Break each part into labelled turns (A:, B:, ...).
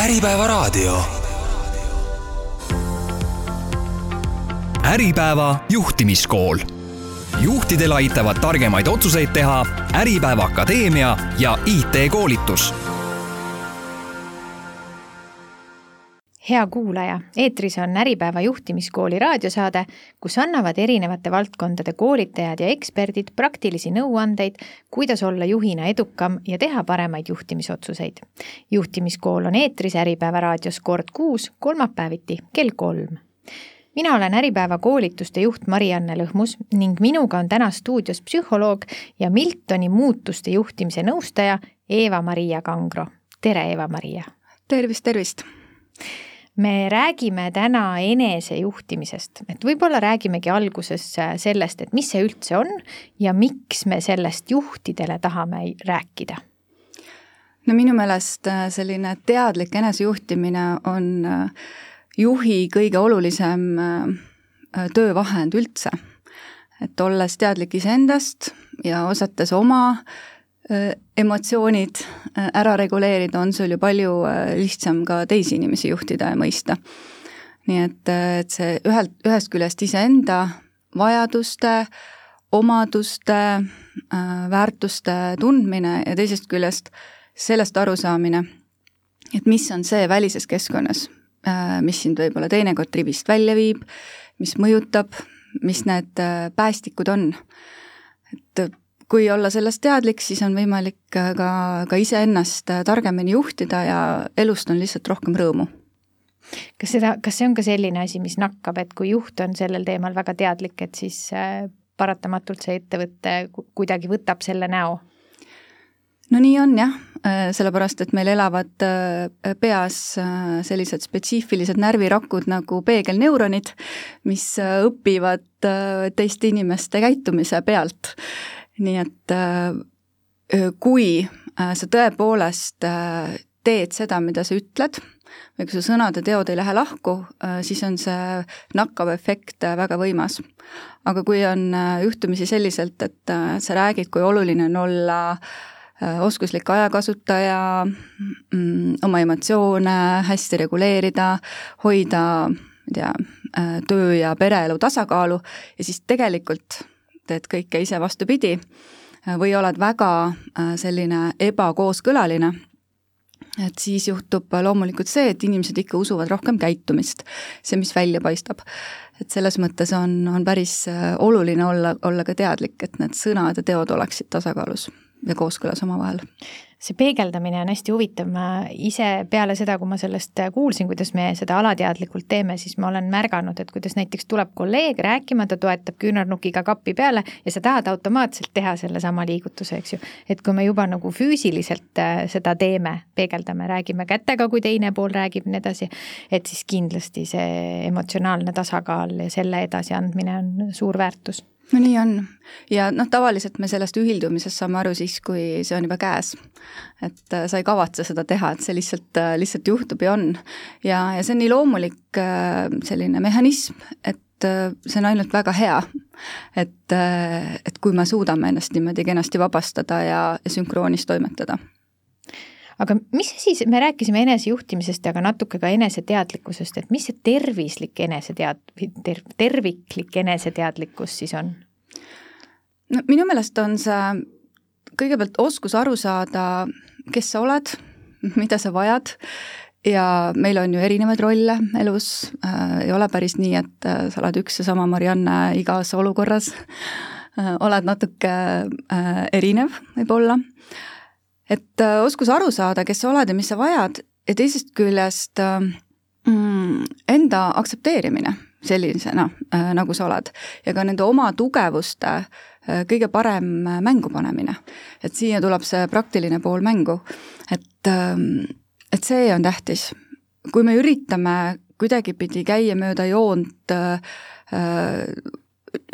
A: Äripäevaraadio.
B: Äripäeva juhtimiskool. juhtidel aitavad targemaid otsuseid teha Äripäeva Akadeemia ja IT-koolitus
C: hea kuulaja, eetris on Äripäeva juhtimiskooli raadiosaade, kus annavad erinevate valdkondade koolitajad ja eksperdid praktilisi nõuandeid, kuidas olla juhina edukam ja teha paremaid juhtimisotsuseid. juhtimiskool on eetris Äripäeva raadios kord kuus, kolmapäeviti kell kolm mina olen Äripäeva koolituste juht Mari-Anne Lõhmus ning minuga on täna stuudios psühholoog ja Miltoni muutuste juhtimise nõustaja Eva-Maria Kangro. tere, Eva-Maria!
D: tervist, tervist!
C: Me räägime täna enesejuhtimisest, et võib-olla räägimegi alguses äh, sellest, et mis see üldse on ja miks me sellest juhtidele tahame rääkida?
D: no minu meelest äh, selline teadlik enesejuhtimine on äh, juhi kõige olulisem töövahend üldse. et olles teadlik iseendast ja osates oma Äh, emotsioonid äh, ära reguleerida, on sul ju palju äh, lihtsam ka teisi inimesi juhtida ja mõista. nii et, et see ühelt, ühest küljest iseenda vajaduste, omaduste, väärtuste tundmine ja teisest küljest sellest arusaamine, et mis on see välises keskkonnas, mis sind võib-olla teinekord rivist välja viib, mis mõjutab, mis need päästikud on. et kui olla sellest teadlik, siis on võimalik ka, ka iseennast targemini juhtida ja elust on lihtsalt rohkem rõõmu.
C: kas seda, kas see on ka selline asi, mis nakkab, et kui juht on sellel teemal väga teadlik, et siis äh, paratamatult see ettevõte kuidagi võtab selle näo?
D: no nii on jah, äh, sellepärast et meil elavad äh, peas sellised spetsiifilised närvirakud nagu peegelneuronid, mis õpivad teiste inimeste käitumise pealt nii et äh, kui äh, sa tõepoolest äh, teed seda, mida sa ütled, või kui su sõnad ja teod ei lähe lahku, siis on see nakkav efekt väga võimas. aga kui on juhtumisi selliselt, et sa räägid, kui oluline on olla oskuslik ajakasutaja, mm, oma emotsioone hästi reguleerida, hoida, ma ei tea, töö ja pereelu tasakaalu ja siis tegelikult teed kõike ise vastupidi või oled väga äh, selline ebakooskõlaline, et siis juhtub loomulikult see, et inimesed ikka usuvad rohkem käitumist, see, mis välja paistab. et selles mõttes on, on päris äh, oluline olla, olla ka teadlik, et need sõnad ja teod oleksid tasakaalus ja kooskõlas omavahel
C: see peegeldamine on hästi huvitav, ma ise peale seda, kui ma sellest kuulsin, kuidas me seda alateadlikult teeme, siis ma olen märganud, et kuidas näiteks tuleb kolleeg rääkima, ta toetab küünarnukiga kapi peale ja sa tahad automaatselt teha sellesama liigutuse, eks ju. et kui me juba nagu füüsiliselt äh, seda teeme, peegeldame, räägime kätega, kui teine pool räägib ja nii edasi, et siis kindlasti see emotsionaalne tasakaal ja selle edasiandmine on suur väärtus
D: no nii on ja noh, tavaliselt me sellest ühildumisest saame aru siis, kui see on juba käes. et äh, sa ei kavatse seda teha, et see lihtsalt, äh, lihtsalt juhtub ja on. ja, ja see on nii loomulik äh, selline mehhanism, et see on ainult väga hea. et, et kui me suudame ennast niimoodi kenasti vabastada ja, ja sünkroonis toimetada
C: aga mis siis, me rääkisime enesejuhtimisest, aga natuke ka eneseteadlikkusest, et mis see tervislik enesetead- ter,, terviklik eneseteadlikkus siis on?
D: no minu meelest on see kõigepealt oskus aru saada, kes sa oled, mida sa vajad ja meil on ju erinevaid rolle elus. Äh,, ei ole päris nii, et äh, sa oled üks ja sama Marianne igas olukorras. Äh,, oled natuke äh, erinev võib-olla et äh, oskus aru saada, kes sa oled ja mis sa vajad ja teisest küljest äh, mm, enda aktsepteerimine sellisena, äh, nagu sa oled ja ka nende oma tugevuste kõige parem mängu panemine. et siia tuleb see praktiline pool mängu, et, ähm, et see on tähtis. kui me üritame kuidagipidi käia mööda joont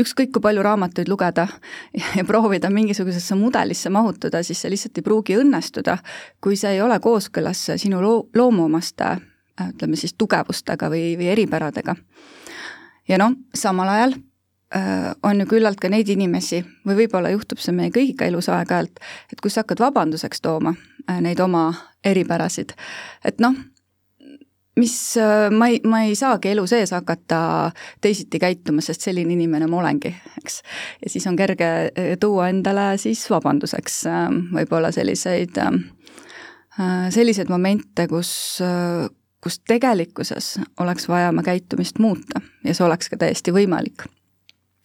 D: ükskõik kui palju raamatuid lugeda ja proovida mingisugusesse mudelisse mahutada, siis see lihtsalt ei pruugi õnnestuda, kui see ei ole kooskõlas sinu loo-, loomuomaste ütleme siis tugevustega või, või eripäradega. ja noh, samal ajal äh, on ju küllalt ka neid inimesi või võib-olla juhtub see meie kõigiga elus aeg-ajalt, et kus sa hakkad vabanduseks tooma äh, neid oma eripärasid, et noh, mis äh, ma ei, ma ei saagi elu sees hakata teisiti käituma, sest selline inimene ma olengi, eks. ja siis on kerge äh, tuua endale siis vabanduseks äh, võib-olla selliseid, selliseid momente, kus, kus tegelikkuses oleks vaja oma käitumist muuta ja see oleks ka täiesti võimalik.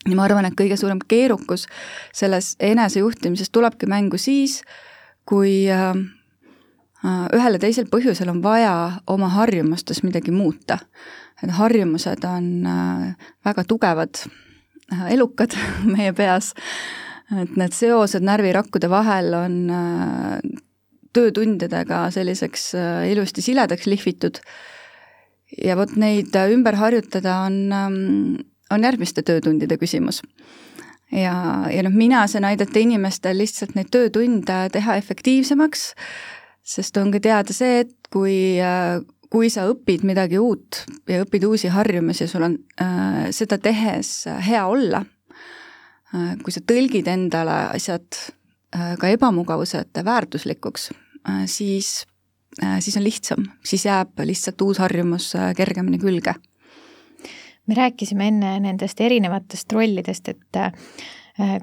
D: ja ma arvan, et kõige suurem keerukus selles enesejuhtimises tulebki mängu siis, kui ühel ja teisel põhjusel on vaja oma harjumustes midagi muuta. et harjumused on äh, väga tugevad, äh, elukad meie peas, et need seosed närvirakkude vahel on töötundidega selliseks ilusti siledaks lihvitud. Ja vot neid ümber harjutada on, ähm, on järgmiste töötundide küsimus. Ja, ja noh, mina saan aidata inimestel lihtsalt neid töötunde teha efektiivsemaks sest on ka teada see, et kui, äh, kui sa õpid midagi uut ja õpid uusi harjumusi, sul on äh, seda tehes hea olla äh,, kui sa tõlgid endale asjad äh, ka ebamugavused väärtuslikuks äh,, siis äh,, siis on lihtsam, siis jääb lihtsalt uus harjumus äh, kergemini külge.
C: me rääkisime enne nendest erinevatest rollidest, et äh,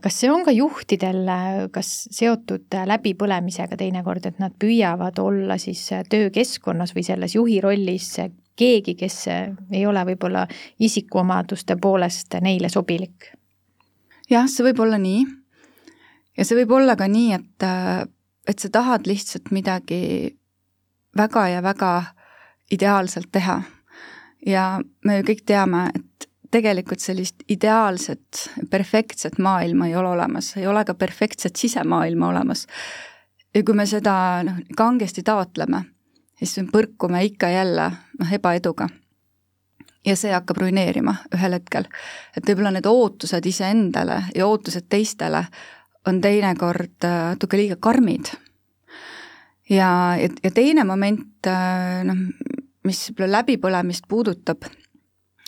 C: kas see on ka juhtidel äh, kas seotud äh, läbipõlemisega teinekord, et nad püüavad olla siis töökeskkonnas või selles juhi rollis keegi, kes ei ole võib-olla isikuomaduste poolest neile sobilik?
D: jah, see võib olla nii. ja see võib olla ka nii, et, et sa tahad lihtsalt midagi väga ja väga ideaalselt teha. ja me ju kõik teame, et tegelikult sellist ideaalset, perfektset maailma ei ole olemas, ei ole ka perfektset sisemaailma olemas. ja kui me seda noh, kangesti taotleme, siis me põrkume ikka jälle noh, ebaeduga. ja see hakkab ruineerima ühel hetkel. et võib-olla need ootused iseendale ja ootused teistele on teinekord äh, natuke liiga karmid. ja, ja, ja teine moment, äh, noh, mis võib-olla läbipõlemist puudutab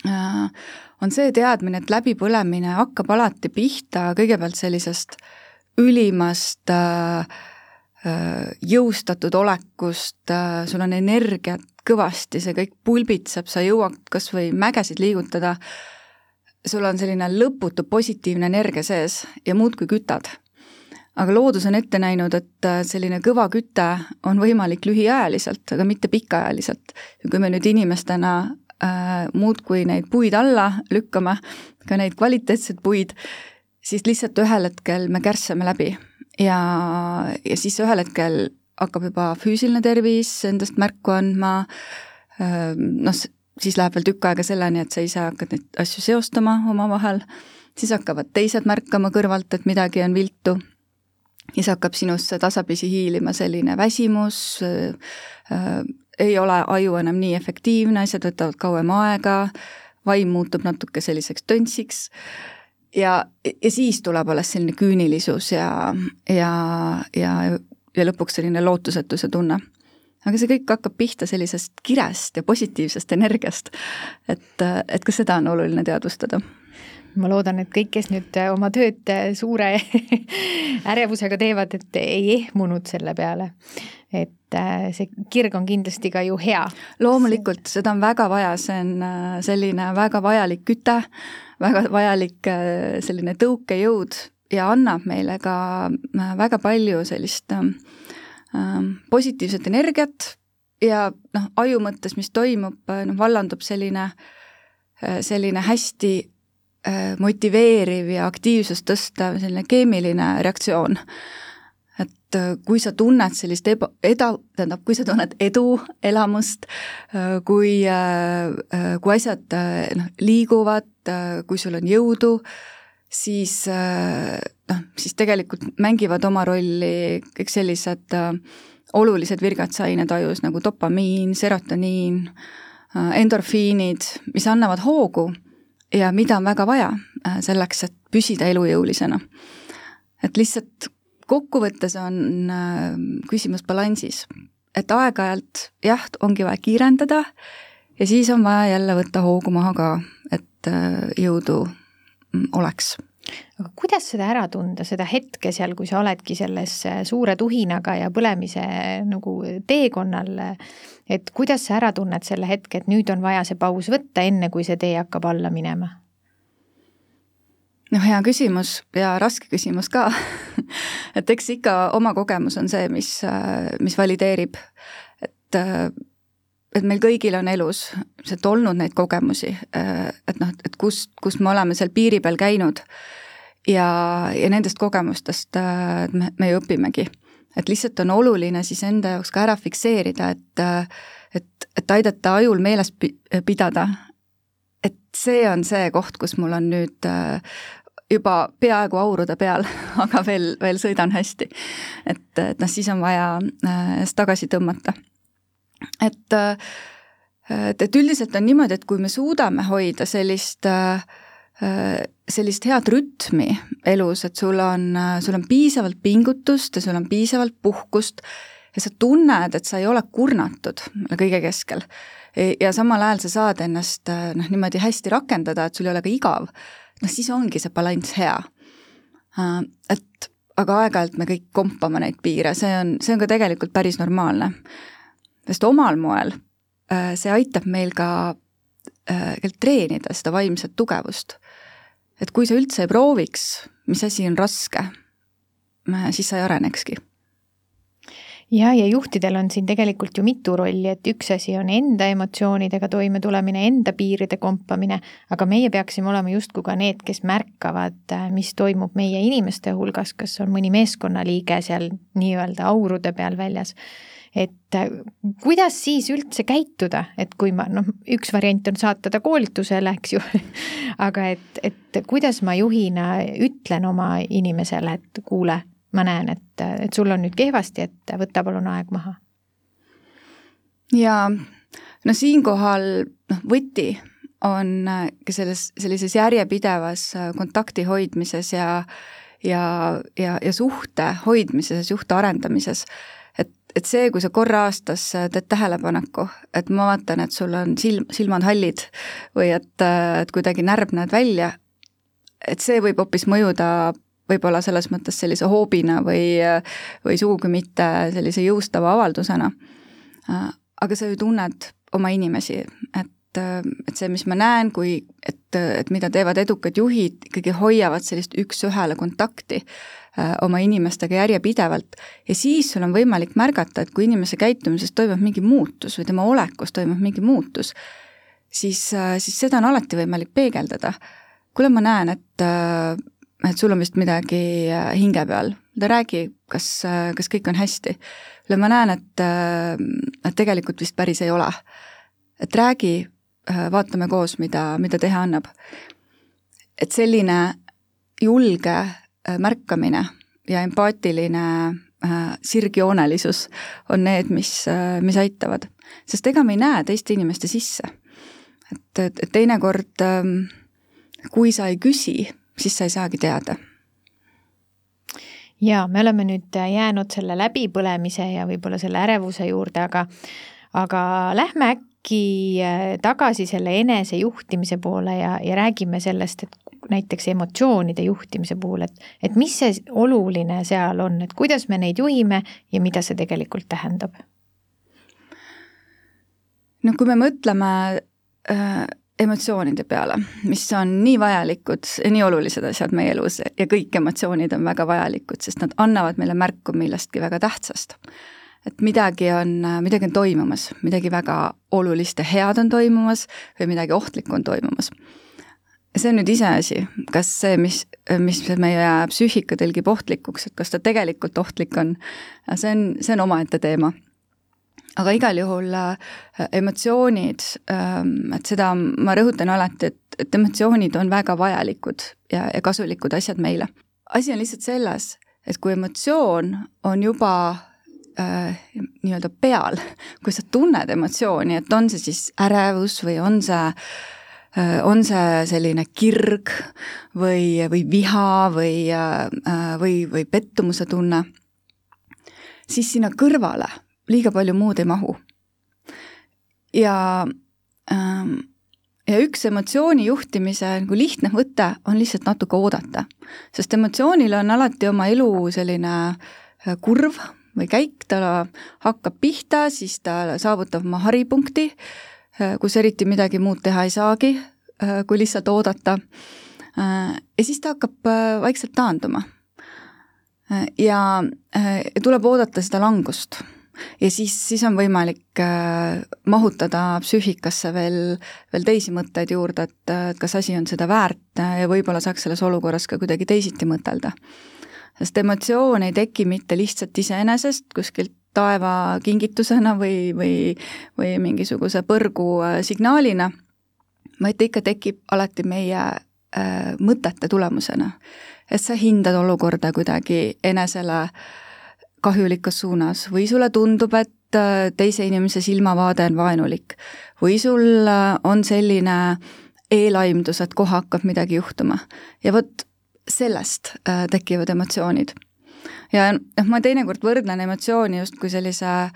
D: on see teadmine, et läbipõlemine hakkab alati pihta kõigepealt sellisest ülimast äh, äh, jõustatud olekust, sul on energiat kõvasti, see kõik pulbitseb, sa jõuad kas või mägesid liigutada, sul on selline lõputu positiivne energia sees ja muudkui kütad. aga loodus on ette näinud, et selline kõva küte on võimalik lühiajaliselt, aga mitte pikaajaliselt. ja kui me nüüd inimestena äh, muudkui neid puid alla lükkama, ka neid kvaliteetseid puid, siis lihtsalt ühel hetkel me kärssame läbi. Ja, ja siis ühel hetkel hakkab juba füüsiline tervis endast märku andma. Äh,, noh, siis läheb veel tükk aega selleni, et sa ise hakkad neid asju seostama omavahel, siis hakkavad teised märkama kõrvalt, et midagi on viltu. Siis hakkab sinusse tasapisi hiilima selline väsimus, äh, äh, ei ole aju enam nii efektiivne, asjad võtavad kauem aega, vaim muutub natuke selliseks töntsiks. Ja, ja siis tuleb alles selline küünilisus ja, ja, ja, ja lõpuks selline lootusetuse tunne. aga see kõik hakkab pihta sellisest kirest ja positiivsest energiast, et, et ka seda on oluline teadvustada.
C: Ma loodan, et kõik, kes nüüd oma tööd suure ärevusega teevad, et ei ehmunud selle peale. Et äh, see kirg on kindlasti ka ju hea.
D: loomulikult, seda on väga vaja, see on äh, selline väga vajalik küte, väga vajalik äh, selline tõukejõud ja annab meile ka väga palju sellist äh, positiivset energiat ja noh, aju mõttes, mis toimub, noh vallandub selline, selline hästi motiveeriv ja aktiivsust tõstav selline keemiline reaktsioon et äh, kui sa tunned sellist eba, eda, tähendab, kui sa tunned edu elamust, äh, kui, äh, kui asjad noh, liiguvad, kui sul on jõudu, siis noh, siis tegelikult mängivad oma rolli kõik sellised olulised virgatsained ajus nagu dopamiin, serotoniin, endorfiinid, mis annavad hoogu ja mida on väga vaja selleks, et püsida elujõulisena. et lihtsalt kokkuvõttes on äh, küsimus balansis, et aeg-ajalt jah, ongi vaja kiirendada ja siis on vaja jälle võtta hoogu maha ka, et äh, jõudu mm, oleks
C: aga kuidas seda ära tunda, seda hetke seal, kui sa oledki selles äh, suure tuhinaga ja põlemise nagu teekonnal, et kuidas sa ära tunned selle hetke, et nüüd on vaja see paus võtta, enne kui see tee hakkab alla minema?
D: Noh, hea küsimus ja raske küsimus ka et eks ikka oma kogemus on see, mis, mis valideerib, et et meil kõigil on elus sealt olnud neid kogemusi, et noh, et kust, kust me oleme seal piiri peal käinud ja, ja nendest kogemustest me, me ju õpimegi. et lihtsalt on oluline siis enda jaoks ka ära fikseerida, et et, et aidata ajul meeles pidada, et see on see koht, kus mul on nüüd juba peaaegu aurude peal, aga veel, veel sõidan hästi. et, et noh, siis on vaja ennast tagasi tõmmata. et, et, et üldiselt on niimoodi, et kui me suudame hoida sellist sellist head rütmi elus, et sul on, sul on piisavalt pingutust ja sul on piisavalt puhkust ja sa tunned, et sa ei ole kurnatud kõige keskel. ja samal ajal sa saad ennast noh, niimoodi hästi rakendada, et sul ei ole ka igav noh, siis ongi see balanss hea. Äh, et aga aeg-ajalt me kõik kompame neid piire, see on, see on ka tegelikult päris normaalne. sest omal moel äh, see aitab meil ka äh, treenida seda vaimset tugevust. et kui sa üldse ei prooviks, mis asi on raske, siis sa ei arenekski
C: ja, ja juhtidel on siin tegelikult ju mitu rolli, et üks asi on enda emotsioonidega toimetulemine, enda piiride kompamine, aga meie peaksime olema justkui ka need, kes märkavad, mis toimub meie inimeste hulgas, kas on mõni meeskonnaliige seal nii-öelda aurude peal väljas. et kuidas siis üldse käituda, et kui ma noh, üks variant on saata ta koolitusele, eks ju aga et, et kuidas ma juhina ütlen oma inimesele, et kuule ma näen, et, et sul on nüüd kehvasti, et võta palun aeg maha.
D: ja no siinkohal noh, võti on äh, selles, sellises järjepidevas äh, kontakti hoidmises ja ja, ja, ja suhte hoidmises, suhte arendamises. et, et see, kui sa korra aastas äh, teed tähelepaneku, et ma vaatan, et sul on silm, silmad hallid või et, et kuidagi närb näed välja, et see võib hoopis mõjuda võib-olla selles mõttes sellise hoobina või, või sugugi mitte sellise jõustava avaldusena. aga sa ju tunned oma inimesi, et, et see, mis ma näen, kui, et, et mida teevad edukad juhid, ikkagi hoiavad sellist üks-ühele kontakti äh, oma inimestega järjepidevalt ja siis sul on võimalik märgata, et kui inimese käitumises toimub mingi muutus või tema olekus toimub mingi muutus, siis, äh, siis seda on alati võimalik peegeldada. kuule, ma näen, et äh, et sul on vist midagi äh, hinge peal, räägi, kas, äh, kas kõik on hästi. ja ma näen, et, äh, et tegelikult vist päris ei ole. et räägi, vaatame koos, mida, mida teha annab. et selline julge märkamine ja empaatiline sirgjoonelisus on need, mis, mis aitavad. sest ega me ei näe teiste inimeste sisse. et, et, teinekord ähm, kui sa ei küsi, siis sa ei saagi teada.
C: ja me oleme nüüd jäänud selle läbipõlemise ja võib-olla selle ärevuse juurde, aga, aga lähme äkki äh, tagasi selle enesejuhtimise poole ja, ja räägime sellest, et näiteks emotsioonide juhtimise puhul, et, et mis see oluline seal on, et kuidas me neid juhime ja mida see tegelikult tähendab?
D: no kui me mõtleme äh, emotsioonide peale, mis on nii vajalikud ja nii olulised asjad meie elus ja kõik emotsioonid on väga vajalikud, sest nad annavad meile märku millestki väga tähtsast. et midagi on, midagi on toimumas, midagi väga olulist ja head on toimumas või midagi ohtlikku on toimumas. see on nüüd iseasi, kas see, mis, mis meie psüühika tõlgib ohtlikuks, et kas ta tegelikult ohtlik on, see on, see on omaette teema aga igal juhul äh, emotsioonid äh,, et seda ma rõhutan alati, et, et emotsioonid on väga vajalikud ja, ja kasulikud asjad meile. asi on lihtsalt selles, et kui emotsioon on juba äh, nii-öelda peal, kui sa tunned emotsiooni, et on see siis ärevus või on see äh, on see selline kirg või, või viha või, äh, või, või pettumuse tunne, siis sinna kõrvale liiga palju muud ei mahu. ja ähm, ja üks emotsiooni juhtimise nagu lihtne võte on lihtsalt natuke oodata. sest emotsioonil on alati oma elu selline äh, kurv või käik, ta hakkab pihta, siis ta saavutab oma haripunkti, äh, kus eriti midagi muud teha ei saagi, äh, kui lihtsalt oodata. ja siis ta hakkab vaikselt taanduma. ja tuleb oodata seda langust ja siis, siis on võimalik äh, mahutada psüühikasse veel, veel teisi mõtteid juurde, et, et kas asi on seda väärt ja võib-olla saaks selles olukorras ka kuidagi teisiti mõtelda. sest emotsioon ei teki mitte lihtsalt iseenesest kuskilt taeva kingitusena või, või, või mingisuguse põrgu äh, signaalina, vaid ta ikka tekib alati meie äh, mõtete tulemusena. et sa hindad olukorda kuidagi enesele äh, kahjulikus suunas või sulle tundub, et äh, teise inimese silmavaade on vaenulik või sul äh, on selline eelaimdus, et kohe hakkab midagi juhtuma. ja vot sellest äh, tekivad emotsioonid. ja noh, ma teinekord võrdlen emotsiooni justkui sellise äh,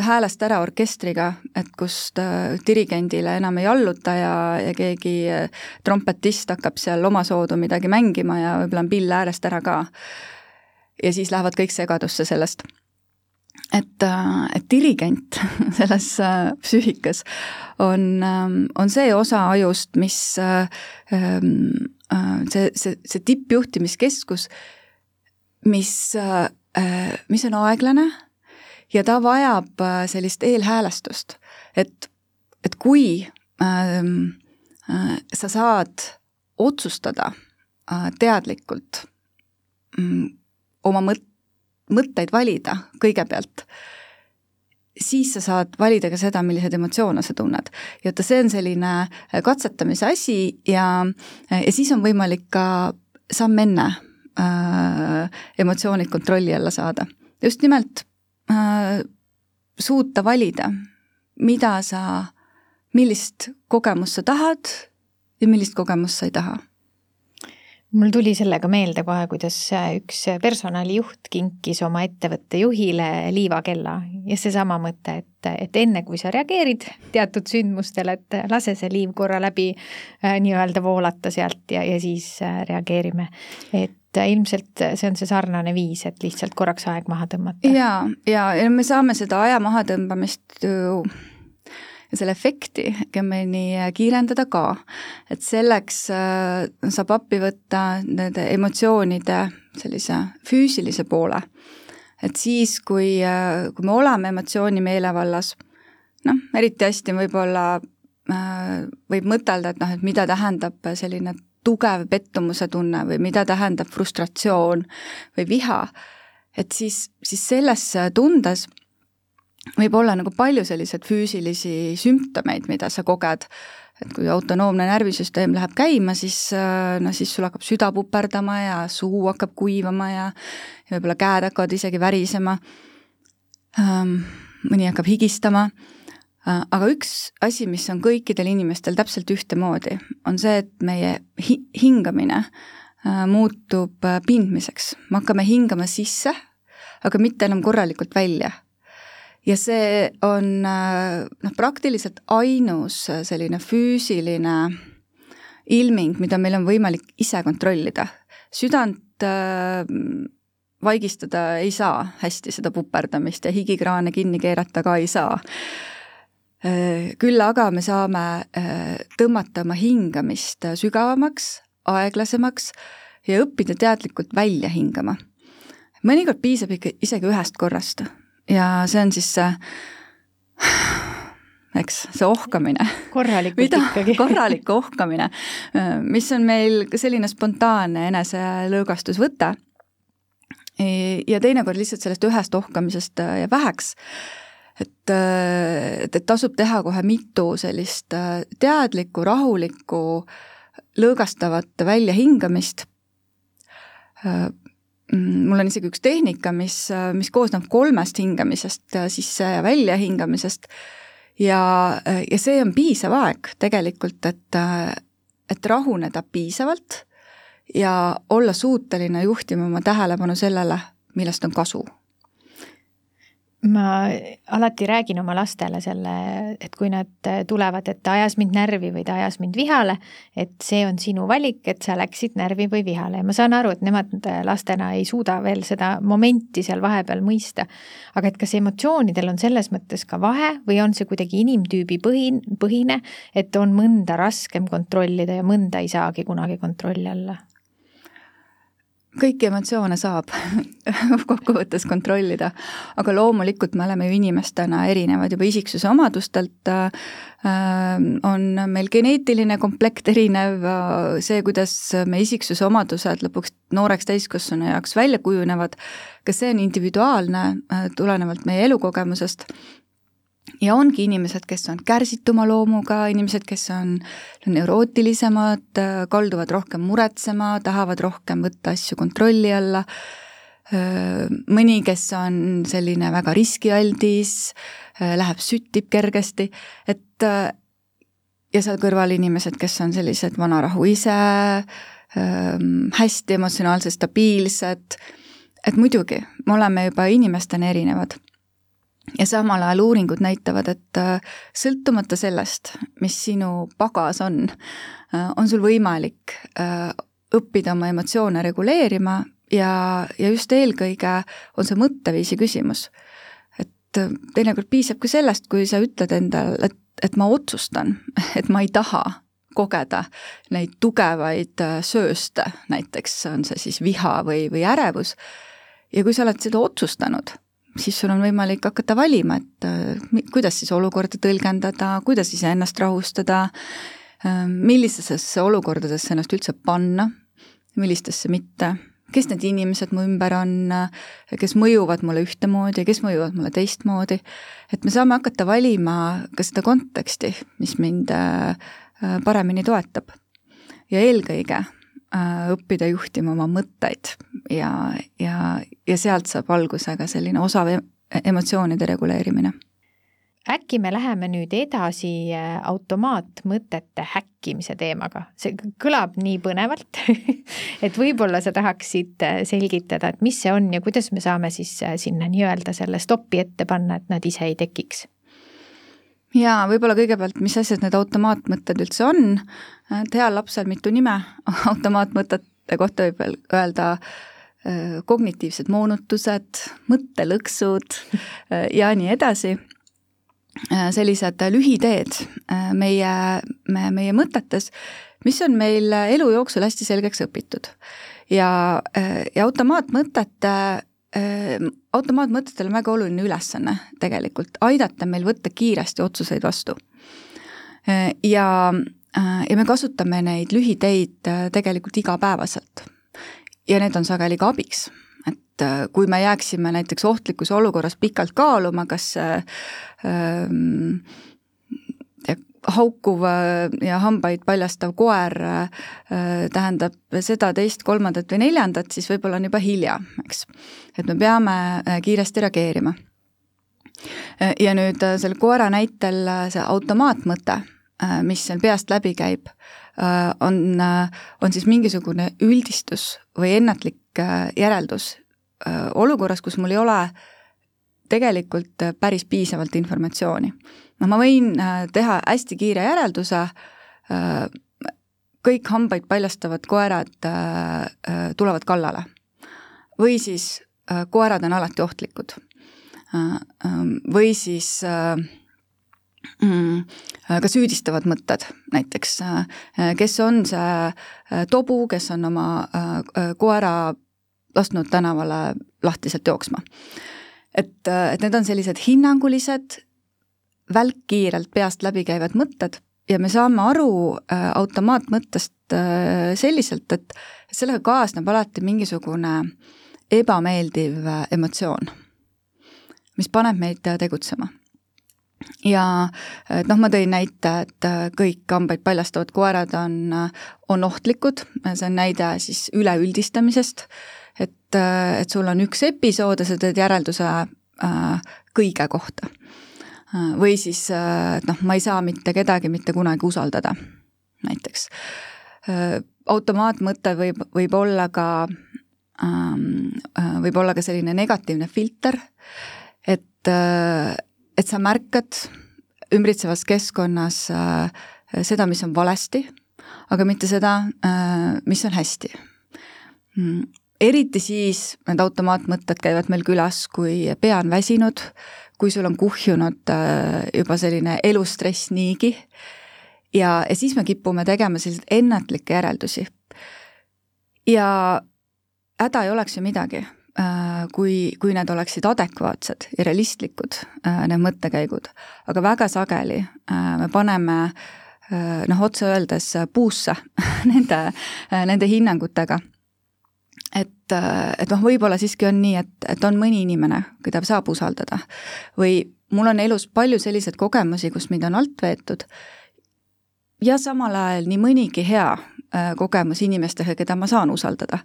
D: häälest ära orkestriga, et kust dirigendile enam ei alluta ja, ja keegi trompetist hakkab seal omasoodu midagi mängima ja võib-olla on pill äärest ära ka ja siis lähevad kõik segadusse sellest. et, äh, et dirigent selles äh, psüühikas on, ähm, on see osa ajust, mis äh, ähm, see, see, see tippjuhtimiskeskus, mis, mis on aeglane ja ta vajab sellist eelhäälestust, et, et kui ähm, sa saad otsustada teadlikult mm, oma mõt-, mõtteid valida kõigepealt, siis sa saad valida ka seda, milliseid emotsioone sa tunned. ja vaata, see on selline äh, katsetamise asi ja, äh, ja siis on võimalik ka samm enne äh, emotsioonid kontrolli alla saada. just nimelt äh, suuta valida, mida sa, millist kogemust sa tahad ja millist kogemust sa ei taha
C: mul tuli sellega meelde kohe, kuidas üks personalijuht kinkis oma ettevõtte juhile liivakella ja seesama mõte, et, et enne kui sa reageerid teatud sündmustele, et lase see liiv korra läbi äh, nii-öelda voolata sealt ja, ja siis äh, reageerime. et ilmselt see on see sarnane viis, et lihtsalt korraks aeg maha tõmmata.
D: ja, ja, ja me saame seda aja mahatõmbamist ju ja selle efekti kemeni kiirendada ka. et selleks äh, saab appi võtta nende emotsioonide sellise füüsilise poole. et siis, kui, äh, kui me oleme emotsiooni meelevallas, noh, eriti hästi võib-olla äh, võib mõtelda, et noh, et mida tähendab selline tugev pettumuse tunne või mida tähendab frustratsioon või viha, et siis, siis selles tundes võib olla nagu palju selliseid füüsilisi sümptomeid, mida sa koged, et kui autonoomne närvisüsteem läheb käima, siis noh, siis sul hakkab süda puperdama ja suu hakkab kuivama ja ja võib-olla käed hakkavad isegi värisema, ähm, mõni hakkab higistama, äh, aga üks asi, mis on kõikidel inimestel täpselt ühtemoodi, on see, et meie hi-, hingamine äh, muutub pindmiseks, me hakkame hingama sisse, aga mitte enam korralikult välja ja see on noh, praktiliselt ainus selline füüsiline ilming, mida meil on võimalik ise kontrollida. südant äh, vaigistada ei saa hästi, seda puperdamist ja higikraane kinni keerata ka ei saa äh,. küll aga me saame äh, tõmmata oma hingamist sügavamaks, aeglasemaks ja õppida teadlikult välja hingama. mõnikord piisab ikka isegi ühest korrast ja see on siis see eks, see ohkamine.
C: korralikult Mida? ikkagi.
D: korralik ohkamine, mis on meil selline spontaanne eneselõõgastusvõte. ja teinekord lihtsalt sellest ühest ohkamisest äh, jääb väheks. et, äh, et, et tasub teha kohe mitu sellist äh, teadlikku, rahulikku, lõõgastavat väljahingamist mul on isegi üks tehnika, mis, mis koosneb kolmest hingamisest sisse ja välja hingamisest ja, ja see on piisav aeg tegelikult, et, et rahuneda piisavalt ja olla suuteline juhtima oma tähelepanu sellele, millest on kasu
C: ma alati räägin oma lastele selle, et kui nad tulevad, et ta ajas mind närvi või ta ajas mind vihale, et see on sinu valik, et sa läksid närvi või vihale ja ma saan aru, et nemad lastena ei suuda veel seda momenti seal vahepeal mõista. aga et kas emotsioonidel on selles mõttes ka vahe või on see kuidagi inimtüübi põhin-, põhine, et on mõnda raskem kontrollida ja mõnda ei saagi kunagi kontrolli alla?
D: Kõiki emotsioone saab kokkuvõttes kontrollida, aga loomulikult me oleme ju inimestena erinevad juba isiksuse omadustelt äh,, on meil geneetiline komplekt erinev, see, kuidas me isiksuse omadused lõpuks nooreks täiskasvanu jaoks välja kujunevad, kas see on individuaalne äh, tulenevalt meie elukogemusest ja ongi inimesed, kes on kärsituma loomuga, inimesed, kes on neurootilisemad, kalduvad rohkem muretsema, tahavad rohkem võtta asju kontrolli alla, mõni, kes on selline väga riskialdis, läheb, süttib kergesti, et ja seal kõrval inimesed, kes on sellised vanarahu ise, hästi emotsionaalselt stabiilsed, et muidugi, me oleme juba inimestena erinevad ja samal ajal uuringud näitavad, et äh, sõltumata sellest, mis sinu pagas on, äh, on sul võimalik äh, õppida oma emotsioone reguleerima ja, ja just eelkõige on see mõtteviisi küsimus. et teinekord piisabki sellest, kui sa ütled endale, et, et ma otsustan, et ma ei taha kogeda neid tugevaid sööste, näiteks on see siis viha või, või ärevus, ja kui sa oled seda otsustanud siis sul on võimalik hakata valima, et äh, kuidas siis olukorda tõlgendada, kuidas iseennast rahustada, äh, millisesse olukordadesse ennast üldse panna, millistesse mitte, kes need inimesed mu ümber on, kes mõjuvad mulle ühtemoodi ja kes mõjuvad mulle teistmoodi, et me saame hakata valima ka seda konteksti, mis mind äh, paremini toetab. ja eelkõige Äh, õppida juhtima oma mõtteid ja, ja, ja sealt saab alguse ka selline osav emotsioonide reguleerimine.
C: äkki me läheme nüüd edasi äh, automaatmõtete häkkimise teemaga, see kõlab nii põnevalt et võib-olla sa tahaksid äh, selgitada, et mis see on ja kuidas me saame siis sinna nii-öelda selle stopi ette panna, et nad ise ei tekiks
D: jaa, võib-olla kõigepealt, mis asjad need automaatmõtted üldse on, et heal lapsel mitu nime, automaatmõtete kohta võib veel öelda kognitiivsed moonutused, mõttelõksud ja nii edasi, sellised lühiteed meie, meie mõtetes, mis on meil elu jooksul hästi selgeks õpitud. ja, ja automaatmõtete automaatmõtetel on väga oluline ülesanne tegelikult, aidata meil võtta kiiresti otsuseid vastu. Ja, äh, ja me kasutame neid lühiteid äh, tegelikult igapäevaselt. ja need on sageli ka abiks, et äh, kui me jääksime näiteks ohtlikus olukorras pikalt kaaluma, kas ähm, haukuv äh, ja hambaid paljastav koer äh, tähendab seda, teist, kolmandat või neljandat, siis võib-olla on juba hilja, eks. et me peame äh, kiiresti reageerima. ja nüüd selle koera näitel see automaatmõte, mis seal peast läbi käib, on, on siis mingisugune üldistus või ennatlik järeldus olukorras, kus mul ei ole tegelikult päris piisavalt informatsiooni noh, ma võin äh, teha hästi kiire järelduse, äh, kõik hambaid paljastavad koerad äh, tulevad kallale. või siis koerad on alati ohtlikud. Ähm, või siis mm, ka süüdistavad mõtted, näiteks kes on see tobu, kes on oma koera lasknud tänavale lahtiselt jooksma. Et, et need on sellised hinnangulised välkkiirelt peast läbi käivad mõtted ja me saame aru äh, automaatmõttest äh, selliselt, et sellega kaasneb alati mingisugune ebameeldiv äh, emotsioon, mis paneb meid tegutsema. ja et noh, ma tõin näite, et kõik hambaid paljastavad koerad on, on ohtlikud, see on näide siis üleüldistamisest, et, et sul on üks episood ja sa teed järelduse kõige kohta. Või siis, et noh, ma ei saa mitte kedagi mitte kunagi usaldada, näiteks. automaatmõte võib, võib olla ka, ähm, võib olla ka selline negatiivne filter, et et sa märkad ümbritsevas keskkonnas seda, mis on valesti, aga mitte seda, mis on hästi. Mm, eriti siis need automaatmõtted käivad meil külas, kui pea on väsinud, kui sul on kuhjunud juba selline elustress niigi ja, ja siis me kipume tegema selliseid ennatlikke järeldusi. ja häda ei oleks ju midagi, äh, kui, kui need oleksid adekvaatsed ja realistlikud, äh, need mõttekäigud. aga väga sageli äh, me paneme noh, otse öeldes puusse nende, nende hinnangutega et, et noh, võib-olla siiski on nii, et, et on mõni inimene, keda saab usaldada. või mul on elus palju selliseid kogemusi, kus mind on alt veetud ja samal ajal nii mõnigi hea äh, kogemus inimestega, keda ma saan usaldada.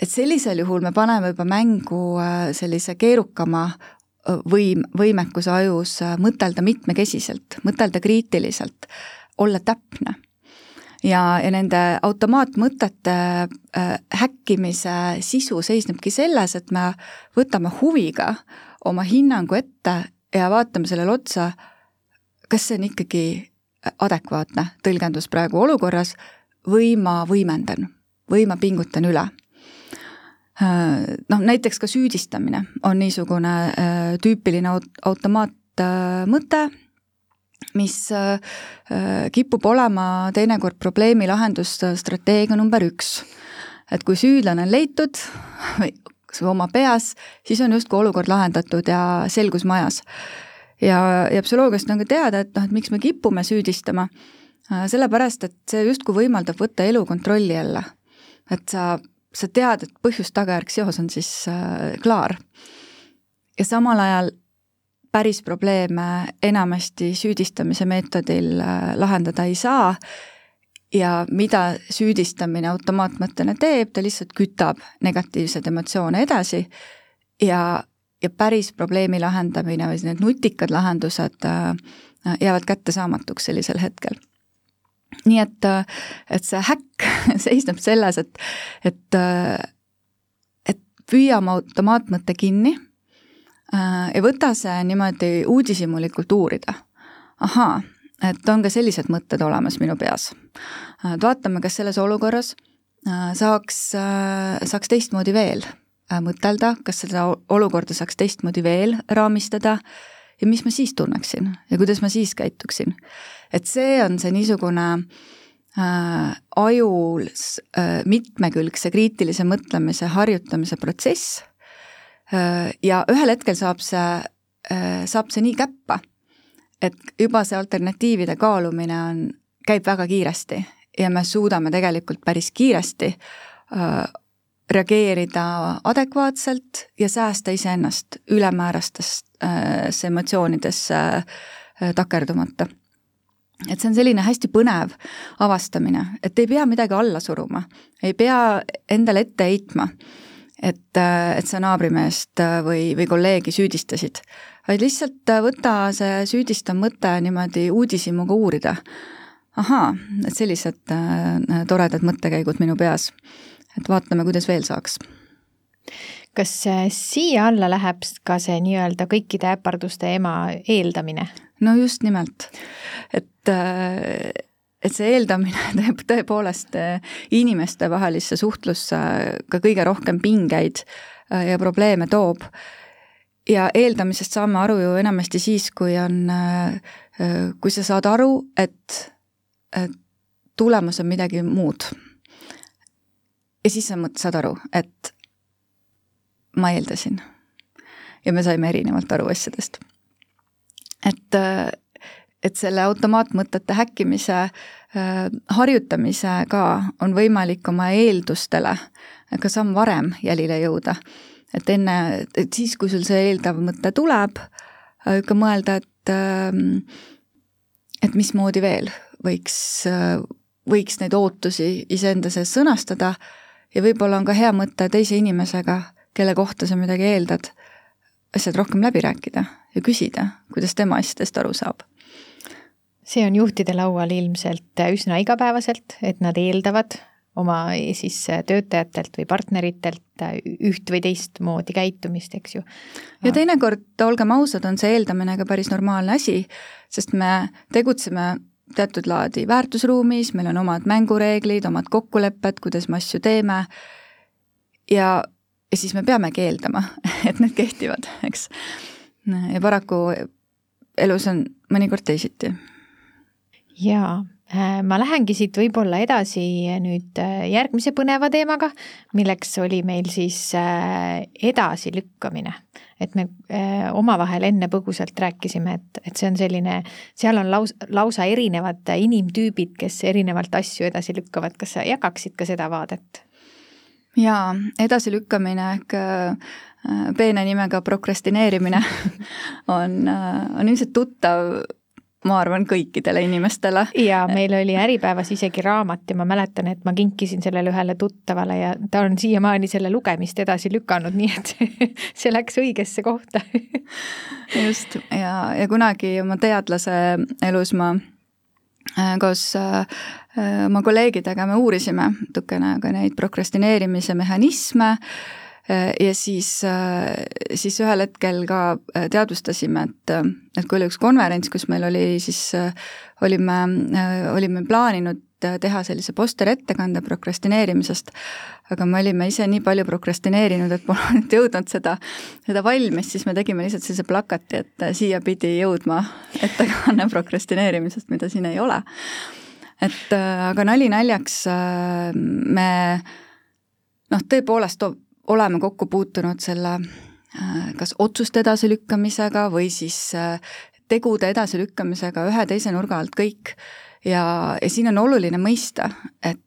D: et sellisel juhul me paneme juba mängu äh, sellise keerukama äh, võim, võimekuse ajus mõtelda mitmekesiselt, mõtelda kriitiliselt, olla täpne. Ja, ja nende automaatmõtete äh, häkkimise sisu seisnebki selles, et me võtame huviga oma hinnangu ette ja vaatame sellele otsa, kas see on ikkagi adekvaatne tõlgendus praegu olukorras või ma võimendan või ma pingutan üle. Noh, näiteks ka süüdistamine on niisugune äh, tüüpiline automaatmõte, mis äh, kipub olema teinekord probleemi lahendusstrateegia number üks. et kui süüdlane on leitud või oma peas, siis on justkui olukord lahendatud ja selgus majas ja, ja psühholoogiast on ka teada, et noh, et miks me kipume süüdistama, äh, sellepärast et see justkui võimaldab võtta elu kontrolli alla. et sa, sa tead, et põhjus-tagajärg seos on siis äh, klaar. ja samal ajal päris probleeme enamasti süüdistamise meetodil äh, lahendada ei saa. Ja mida süüdistamine automaatmõttena teeb, ta lihtsalt kütab negatiivseid emotsioone edasi. Ja ja päris probleemi lahendamine või need nutikad lahendused äh, jäävad kättesaamatuks sellisel hetkel. nii et, äh, et see häkk seisneb selles, et, et, et püüame automaatmõtte kinni ja võta see niimoodi uudishimulikult uurida. ahaa, et on ka sellised mõtted olemas minu peas. et vaatame, kas selles olukorras saaks, saaks teistmoodi veel Äh, mõtelda, kas seda olukorda saaks teistmoodi veel raamistada ja mis ma siis tunneksin ja kuidas ma siis käituksin. et see on see niisugune äh, ajus äh, mitmekülgse kriitilise mõtlemise harjutamise protsess äh, ja ühel hetkel saab see äh,, saab see nii käppa, et juba see alternatiivide kaalumine on, käib väga kiiresti ja me suudame tegelikult päris kiiresti äh, reageerida adekvaatselt ja säästa iseennast ülemäärastesse äh, emotsioonidesse äh, takerdumata. et see on selline hästi põnev avastamine, et ei pea midagi alla suruma, ei pea endale ette heitma, et, äh, et sa naabrimeest või, või kolleegi süüdistasid, vaid lihtsalt võta see süüdistav mõte niimoodi uudishimuga uurida. ahaa, et sellised toredad mõttekäigud minu peas et vaatame, kuidas veel saaks
C: kas äh, siia alla läheb ka see nii-öelda kõikide äparduste ema eeldamine?
D: no just nimelt, et, äh, et see eeldamine teeb tõepoolest äh, inimestevahelisse suhtlusse ka kõige rohkem pingeid ja probleeme toob. ja eeldamisest saame aru ju enamasti siis, kui on, kui sa saad aru, et, et tulemus on midagi muud ja siis sa saad aru, et ma eeldasin. ja me saime erinevalt aru asjadest. et, et selle automaatmõtete häkkimise äh, harjutamisega on võimalik oma eeldustele ka samm varem jälile jõuda. et enne, et siis, kui sul see eeldav mõte tuleb, äh, ikka mõelda, et ähm, et mismoodi veel võiks, äh, võiks neid ootusi iseenda sees sõnastada ja võib-olla on ka hea mõte teise inimesega, kelle kohta sa midagi eeldad, asjad rohkem läbi rääkida ja küsida, kuidas tema asjadest aru saab.
C: See on juhtide laual ilmselt üsna igapäevaselt, et nad eeldavad oma siis töötajatelt või partneritelt üht või teistmoodi käitumist, eks ju.
D: ja teinekord, olgem ausad, on see eeldamine ka päris normaalne asi, sest me tegutseme teatud laadi väärtusruumis, meil on omad mängureeglid, omad kokkulepped, kuidas me asju teeme ja, ja siis me peamegi eeldama, et need kehtivad, eks. ja paraku elus on mõnikord teisiti.
C: Jaa, äh, ma lähengi siit võib-olla edasi nüüd äh, järgmise põneva teemaga, milleks oli meil siis äh, edasilükkamine. et me omavahel enne põgusalt rääkisime, et, et see on selline, seal on laus, lausa erinevad inimtüübid, kes erinevalt asju edasi lükkavad, kas sa jagaksid ka seda vaadet?
D: jaa, edasilükkamine ehk peene nimega prokrastineerimine on, on ilmselt tuttav ma arvan, kõikidele inimestele.
C: ja meil oli Äripäevas isegi raamat ja ma mäletan, et ma kinkisin sellele ühele tuttavale ja ta on siiamaani selle lugemist edasi lükanud, nii et see läks õigesse kohta
D: just, ja, ja kunagi oma teadlase elus ma äh, koos äh, oma kolleegidega me uurisime natukene ka neid prokrastineerimise mehhanisme Äh, ja siis, äh, siis ühel hetkel ka äh, teadvustasime, et, et kui oli üks konverents, kus meil oli siis, olime, olime plaaninud teha sellise posterettekande prokrastineerimisest, aga me olime ise nii palju prokrastineerinud, et pole nüüd jõudnud seda, seda valmis, siis me tegime lihtsalt sellise plakati, et siia pidi jõudma ettekanne prokrastineerimisest, mida siin ei ole. et aga nali naljaks, me noh, tõepoolest oleme kokku puutunud selle äh, kas otsuste edasilükkamisega või siis äh, tegude edasilükkamisega ühe teise nurga alt kõik. ja, ja siin on oluline mõista, et,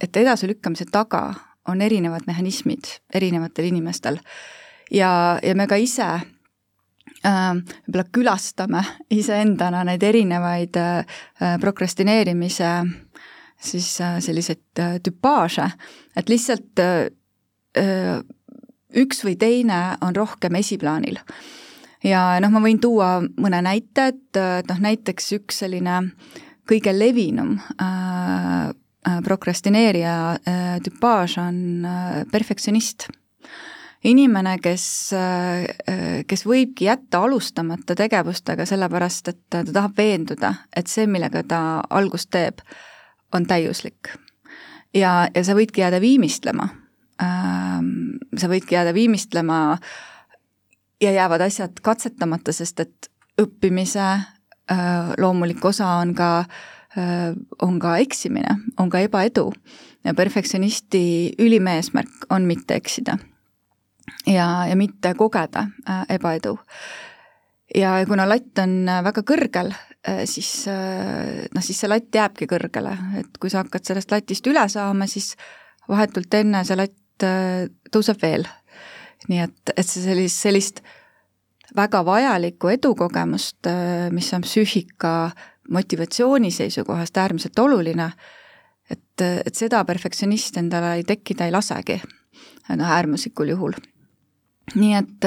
D: et edasilükkamise taga on erinevad mehhanismid erinevatel inimestel. ja, ja me ka ise äh, võib-olla külastame iseendana neid erinevaid prokrastineerimise siis selliseid tüpaaže, et lihtsalt üks või teine on rohkem esiplaanil. ja noh, ma võin tuua mõne näite, et, et noh, näiteks üks selline kõige levinum äh, prokrastineerija äh, tüpaaž on äh, perfektsionist. inimene, kes äh,, kes võibki jätta alustamata tegevustega sellepärast, et ta tahab veenduda, et see, millega ta algust teeb, on täiuslik. ja, ja sa võidki jääda viimistlema sa võidki jääda viimistlema ja jäävad asjad katsetamata, sest et õppimise äh, loomulik osa on ka, äh, on ka eksimine, on ka ebaedu ja perfektsionisti ülim eesmärk on mitte eksida ja, ja mitte kogeda äh, ebaedu. ja kuna latt on väga kõrgel, siis noh, siis see latt jääbki kõrgele, et kui sa hakkad sellest latist üle saama, siis vahetult enne see latt tõuseb veel. nii et, et see sellist, sellist väga vajalikku edukogemust, äh, mis on psüühika motivatsiooni seisukohast äärmiselt oluline, et, et seda perfektsionist endale ei tekkida ei lasegi, noh äärmuslikul juhul. nii et,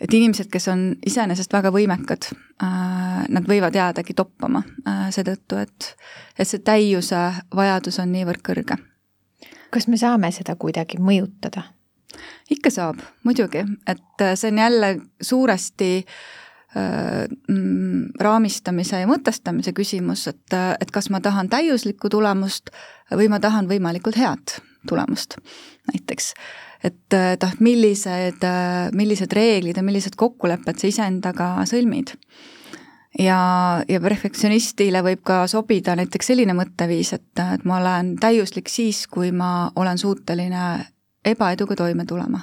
D: et inimesed, kes on iseenesest väga võimekad, äh, nad võivad jäädagi toppama seetõttu, et, et see täiuse vajadus on niivõrd kõrge
C: kas me saame seda kuidagi mõjutada?
D: ikka saab, muidugi, et äh, see on jälle suuresti äh, mm, raamistamise ja mõtestamise küsimus, et, äh, et kas ma tahan täiuslikku tulemust või ma tahan võimalikult head tulemust, näiteks. et noh, millised, millised reeglid ja millised kokkulepped sa iseendaga sõlmid ja, ja perfektsionistile võib ka sobida näiteks selline mõtteviis, et, et ma olen täiuslik siis, kui ma olen suuteline ebaeduga toime tulema.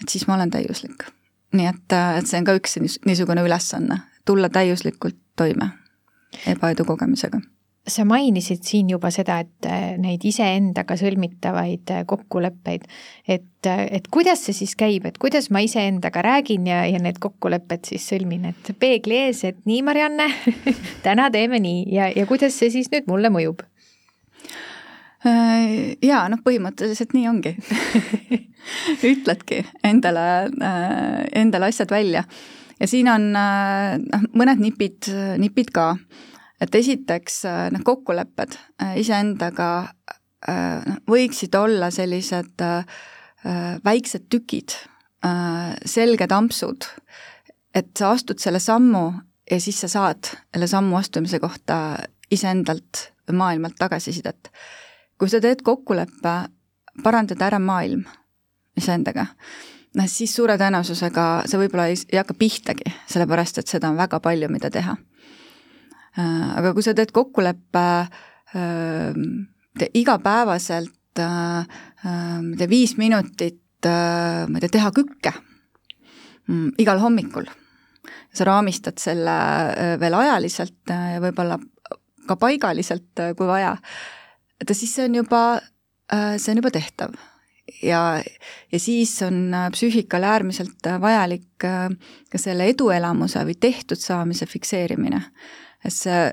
D: et siis ma olen täiuslik. nii et, et see on ka üks niisugune ülesanne, tulla täiuslikult toime ebaedu kogemisega
C: sa mainisid siin juba seda, et äh, neid iseendaga sõlmitavaid äh, kokkuleppeid, et, äh, et kuidas see siis käib, et kuidas ma iseendaga räägin ja, ja need kokkulepped siis sõlmin, et peegli ees, et nii, Marianne täna teeme nii. Ja, ja kuidas see siis nüüd mulle mõjub?
D: jaa, noh, põhimõtteliselt nii ongi. Ütledki endale, endale asjad välja. Ja siin on noh, mõned nipid, nipid ka et esiteks äh, noh, kokkulepped äh, iseendaga võiksid olla sellised väiksed tükid, selged ampsud, et sa astud selle sammu ja siis sa saad selle sammu astumise kohta iseendalt või maailmalt tagasisidet. kui sa teed kokkuleppe parandada ära maailm iseendaga, noh siis suure tõenäosusega sa võib-olla ei, ei hakka pihtagi, sellepärast et seda on väga palju, mida teha. Äh, aga kui sa teed kokkuleppe äh, igapäevaselt äh, ma ei tea, viis minutit, ma ei tea, teha kükke mm, igal hommikul, sa raamistad selle veel ajaliselt ja võib-olla ka paigaliselt, kui vaja, et siis see on juba, see on juba tehtav. Ja, ja siis on äh, psüühikal äärmiselt vajalik ka selle eduelamuse või tehtud saamise fikseerimine. See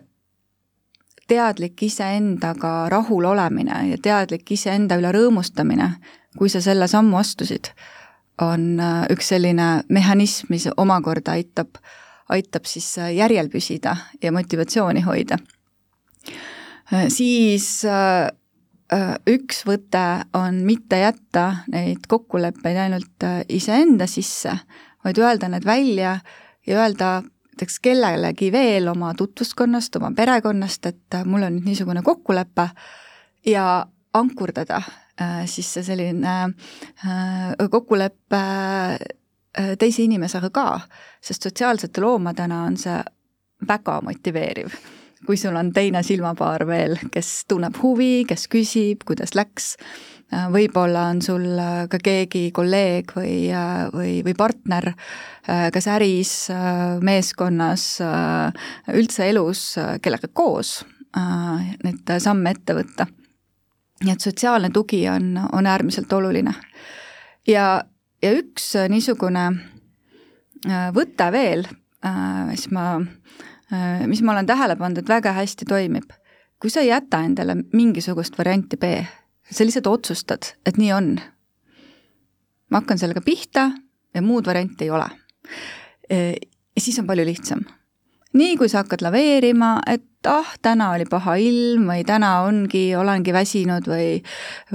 D: teadlik iseendaga rahul olemine ja teadlik iseenda üle rõõmustamine, kui sa selle sammu astusid, on üks selline mehhanism, mis omakorda aitab, aitab siis järjel püsida ja motivatsiooni hoida. siis Äh, üks võte on mitte jätta neid kokkuleppeid ainult äh, iseenda sisse, vaid öelda need välja ja öelda näiteks kellelegi veel oma tutvuskonnast, oma perekonnast, et äh, mul on nüüd niisugune kokkulepe ja ankurdada siis see selline kokkulepe teise inimesega ka, sest sotsiaalsete loomadena on see väga motiveeriv. Kui sul on teine silmapaar veel, kes tunneb huvi, kes küsib, kuidas läks, äh, võib-olla on sul äh, ka keegi kolleeg või, äh, või, või partner kas äris, meeskonnas, üldse elus, kellega koos neid samme ette võtta. nii et sotsiaalne tugi on, on äärmiselt oluline. ja, ja üks niisugune võte veel, mis ma Äh, mis ma olen tähele pannud, et väga hästi toimib. kui sa ei jäta endale mingisugust varianti B, sa lihtsalt otsustad, et nii on. ma hakkan sellega pihta ja muud varianti ei ole. Äh, ja siis on palju lihtsam nii kui sa hakkad laveerima, et ah, täna oli paha ilm või täna ongi, olengi väsinud või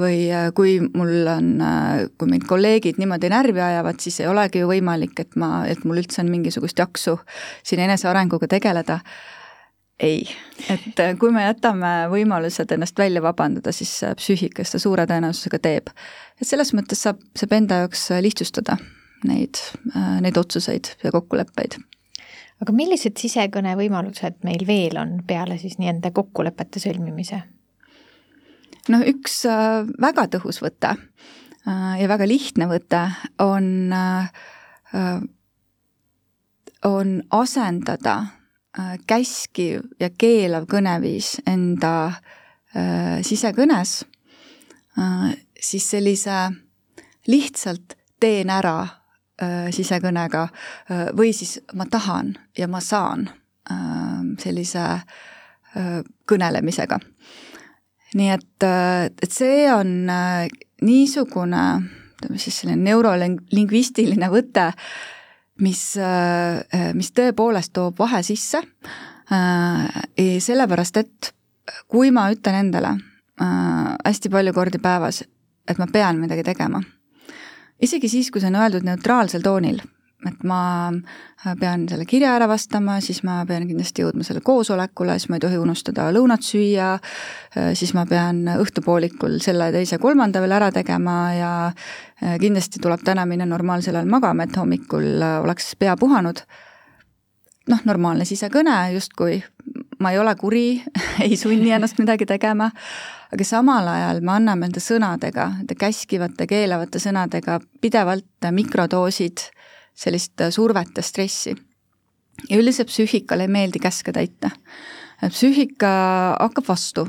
D: või äh, kui mul on, äh, kui mind kolleegid niimoodi närvi ajavad, siis ei olegi ju võimalik, et ma, et mul üldse on mingisugust jaksu siin enesearenguga tegeleda. Ei, et äh, kui me jätame võimalused ennast välja vabandada, siis psüühika seda suure tõenäosusega teeb. et selles mõttes saab, saab enda jaoks lihtsustada neid, neid otsuseid ja kokkuleppeid
C: aga millised sisekõne võimalused meil veel on peale siis nii-öelda kokkulepete sõlmimise?
D: no üks äh, väga tõhus võte äh, ja väga lihtne võte on äh,, on asendada äh, käskiv ja keelav kõneviis enda äh, sisekõnes äh, siis sellise lihtsalt teen ära Äh, sisekõnega äh, või siis ma tahan ja ma saan äh, sellise kõnelemisega. nii et, et see on niisugune, ütleme siis selline neurolingvistiline võte, mis, mis tõepoolest toob vahe sisse, sellepärast et kui ma ütlen endale hästi palju kordi päevas, et ma pean midagi tegema isegi siis, kui see on öeldud neutraalsel toonil, et ma pean selle kirja ära vastama, siis ma pean kindlasti jõudma selle koosolekule, siis ma ei tohi unustada lõunat süüa, siis ma pean õhtupoolikul selle, teise, kolmanda veel ära tegema ja kindlasti tuleb täna minna normaalsel ajal magama, et hommikul oleks pea puhanud. noh, normaalne sisekõne justkui, ma ei ole kuri ei sunni ennast midagi tegema, aga samal ajal me anname enda sõnadega, nende käskivate, keelavate sõnadega pidevalt mikrodoosid sellist survet ja stressi. ja üldiselt psüühikale ei meeldi käske täita. psüühika hakkab vastu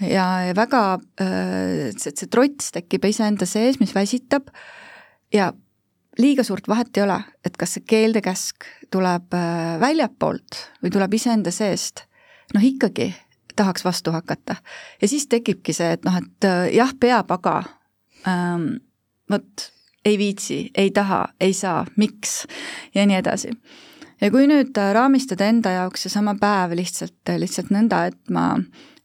D: ja, ja väga, see, see trots tekib iseenda sees, mis väsitab ja liiga suurt vahet ei ole, et kas see keeldekäsk tuleb väljapoolt või tuleb iseenda seest, noh ikkagi tahaks vastu hakata. ja siis tekibki see, et noh, et äh, jah, peab, aga ähm, vot ei viitsi, ei taha, ei saa, miks ja nii edasi. ja kui nüüd äh, raamistada enda jaoks seesama päev lihtsalt, lihtsalt nõnda, et ma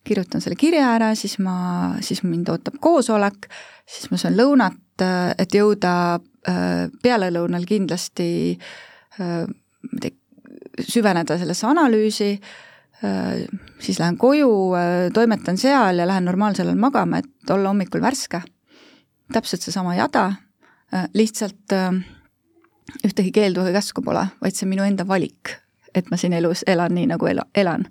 D: kirjutan selle kirja ära, siis ma, siis mind ootab koosolek, siis ma söön lõunat, et jõuda pealelõunal kindlasti ma ei tea, süveneda sellesse analüüsi, siis lähen koju, toimetan seal ja lähen normaalsel ajal magama, et olla hommikul värske. täpselt seesama jada, lihtsalt ühtegi keeldu või käsku pole, vaid see on minu enda valik, et ma siin elus elan nii, nagu ela, elan.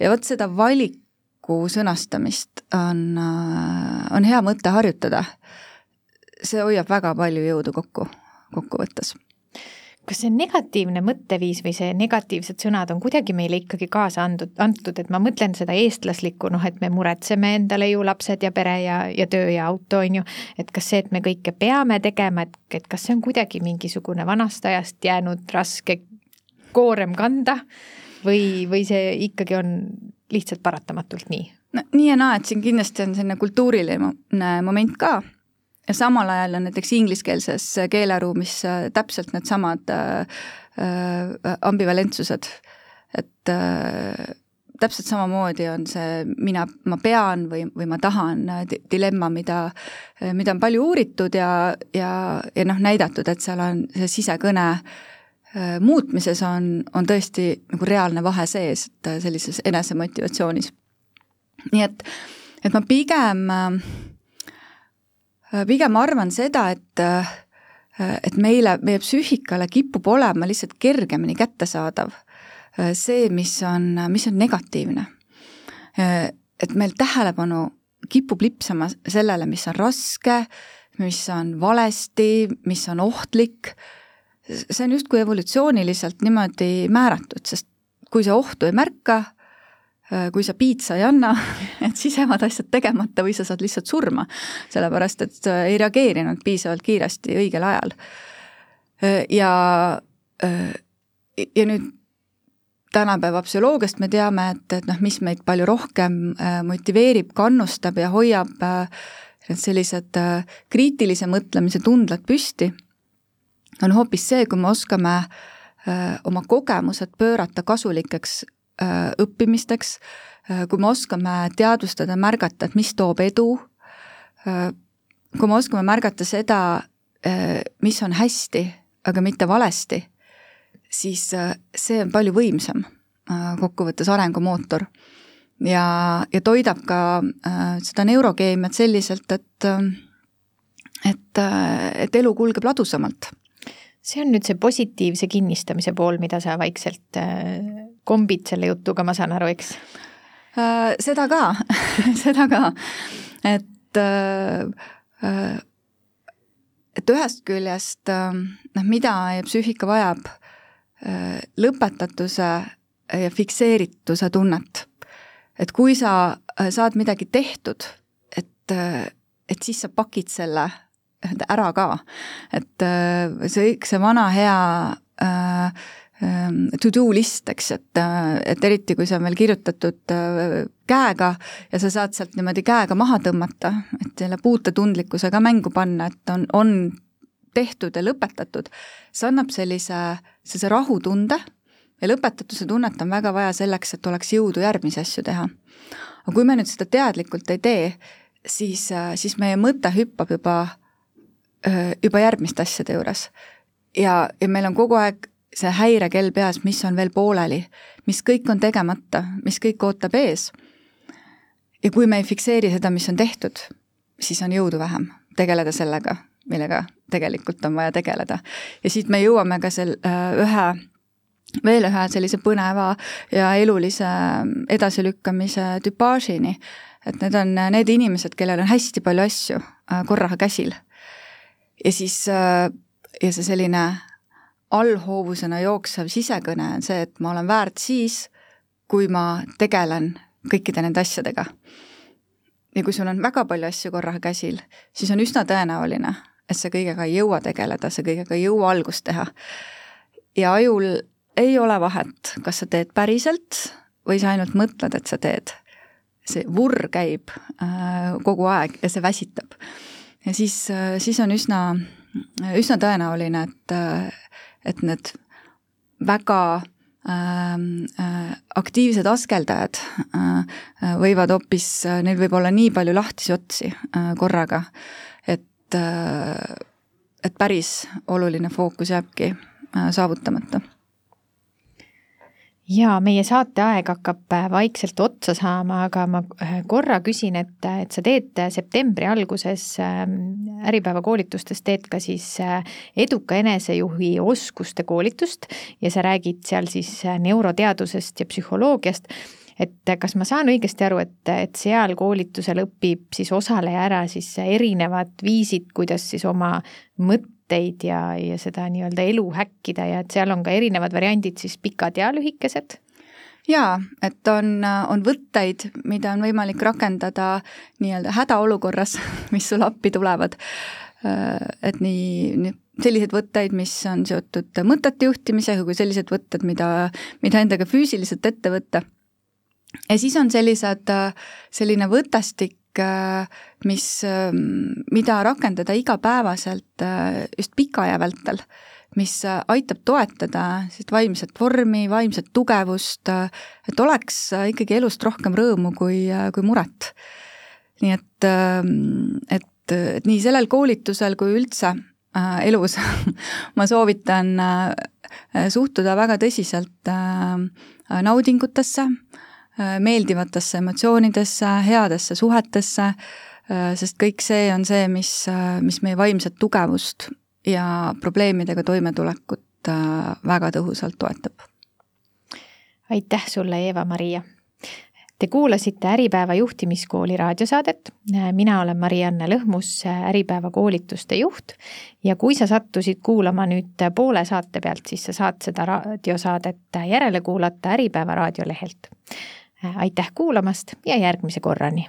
D: ja vot seda valiku sõnastamist on, on hea mõte harjutada. see hoiab väga palju jõudu kokku, kokkuvõttes
C: kas see negatiivne mõtteviis või see negatiivsed sõnad on kuidagi meile ikkagi kaasa andud, antud, et ma mõtlen seda eestlaslikku, noh, et me muretseme endale ju lapsed ja pere ja, ja töö ja auto, on ju, et kas see, et me kõike peame tegema, et, et kas see on kuidagi mingisugune vanast ajast jäänud raske koorem kanda või, või see ikkagi on lihtsalt paratamatult nii?
D: no nii ja naa, et siin kindlasti on selline kultuuriline moment ka ja samal ajal on näiteks ingliskeelses keeleruumis äh, täpselt needsamad äh, äh, ambivalentsused, et täpselt samamoodi on see mina, ma pean või, või ma tahan dilemma, mida, mida on palju uuritud ja, ja, ja noh, näidatud, et seal on see sisekõne muutmises on, on tõesti nagu reaalne vahe sees, et sellises enesemotivatsioonis. nii et, et ma pigem äh, Äh, pigem arvan seda, et äh, et meile, meie psüühikale kipub olema lihtsalt kergemini kättesaadav äh, see, mis on, mis on negatiivne. Et meil tähelepanu kipub lipsama sellele, mis on raske, mis on valesti, mis on ohtlik, see on justkui evolutsiooniliselt niimoodi määratud, sest kui sa ohtu ei märka, kui sa piitsa ei anna, et siis jäävad asjad tegemata või sa saad lihtsalt surma, sellepärast et ei reageerinud piisavalt kiiresti õigel ajal. Äh, ja, äh, ja nüüd tänapäeva psühholoogiast me teame, et, et noh, mis meid palju rohkem motiveerib, kannustab ja hoiab need sellised kriitilise mõtlemise tundlad püsti, on hoopis see, kui me oskame oma kogemused pöörata kasulikeks Äh, õppimisteks, äh, kui me oskame teadvustada, märgata, et mis toob edu, äh, kui me oskame märgata seda, mis on hästi, aga mitte valesti, siis see on palju võimsam kokkuvõttes arengumootor. ja, ja toidab ka seda neurokeemiat selliselt, et et, et elu kulgeb ladusamalt
C: see on nüüd see positiivse kinnistamise pool, mida sa vaikselt äh, kombid selle jutuga, ma saan aru, eks?
D: Äh, seda ka seda ka, et äh, et ühest küljest noh, mida psüühika vajab, lõpetatuse ja fikseerituse tunnet. et kui sa saad midagi tehtud, et, et siis sa pakid selle ära ka. et äh, see, see vana hea äh, ähm, to-do list, eks, et, äh, et eriti, kui see on veel kirjutatud käega ja sa saad sealt niimoodi käega maha tõmmata, et selle puutetundlikkusega mängu panna, et on, on tehtud ja lõpetatud, see annab sellise, sellise rahutunde ja lõpetatuse tunnet on väga vaja selleks, et oleks jõudu järgmisi asju teha. aga kui me nüüd seda teadlikult ei tee, siis, siis meie mõte hüppab juba juba järgmiste asjade juures. ja, ja meil on kogu aeg see häirekell peas, mis on veel pooleli, mis kõik on tegemata, mis kõik ootab ees. ja kui me ei fikseeri seda, mis on tehtud, siis on jõudu vähem tegeleda sellega, millega tegelikult on vaja tegeleda. ja siit me jõuame ka sel ühe veel ühe sellise põneva ja elulise edasilükkamise tüpaažini, et need on need inimesed, kellel on hästi palju asju korraga käsil ja siis äh, ja see selline allhoovusena jooksev sisekõne on see, et ma olen väärt siis, kui ma tegelen kõikide nende asjadega. ja kui sul on väga palju asju korraga käsil, siis on üsna tõenäoline, et sa kõigega ei jõua tegeleda, sa kõigega ei jõua algust teha. ja ajul ei ole vahet, kas sa teed päriselt või sa ainult mõtled, et sa teed. see vurr käib äh, kogu aeg ja see väsitab ja siis, siis on üsna, üsna tõenäoline, et, et need väga aktiivsed askeldajad võivad hoopis, neil võib olla nii palju lahtisi otsi korraga, et, et päris oluline fookus jääbki saavutamata
C: jaa, meie saateaeg hakkab äh, vaikselt otsa saama, aga ma äh, korra küsin, et, et sa teed septembri alguses ähm, Äripäeva koolitustes, teed ka siis äh, eduka enesejuhi oskuste koolitust ja sa räägid seal siis neuroteadusest ja psühholoogiast. Et kas ma saan õigesti aru, et, et seal koolitusel õpib siis osaleja ära siis erinevad viisid, kuidas siis oma mõt-, mõtteid ja, ja seda nii-öelda elu häkkida ja et seal on ka erinevad variandid siis pikad ja lühikesed?
D: jaa, et on, on võtteid, mida on võimalik rakendada nii-öelda hädaolukorras, mis sulle appi tulevad. Et nii, nii selliseid võtteid, mis on seotud mõtete juhtimisega, kui sellised võtted, mida, mida endaga füüsiliselt ette võtta. ja siis on sellised, selline võtestik Äh, mis, ähm, mida rakendada igapäevaselt äh, just pika aja vältel, mis äh, aitab toetada sellist vaimset vormi, vaimset tugevust, et oleks ikkagi elust rohkem rõõmu kui, kui muret. nii et, ähm, et, et nii sellel koolitusel kui üldse elus ma soovitan suhtuda väga tõsiselt naudingutesse, Äh, meeldivatesse emotsioonidesse, headesse suhetesse, äh, sest kõik see on see, mis, äh, mis meie vaimset tugevust ja probleemidega toimetulekut väga tõhusalt toetab.
C: aitäh sulle, Eeva-Maria! Te kuulasite Äripäeva juhtimiskooli raadiosaadet, mina olen Marianne Lõhmus, Äripäeva koolituste juht ja kui sa sattusid kuulama nüüd poole saate pealt, siis sa saad seda raadiosaadet järele kuulata Äripäeva raadiolehelt aitäh kuulamast ja järgmise korrani!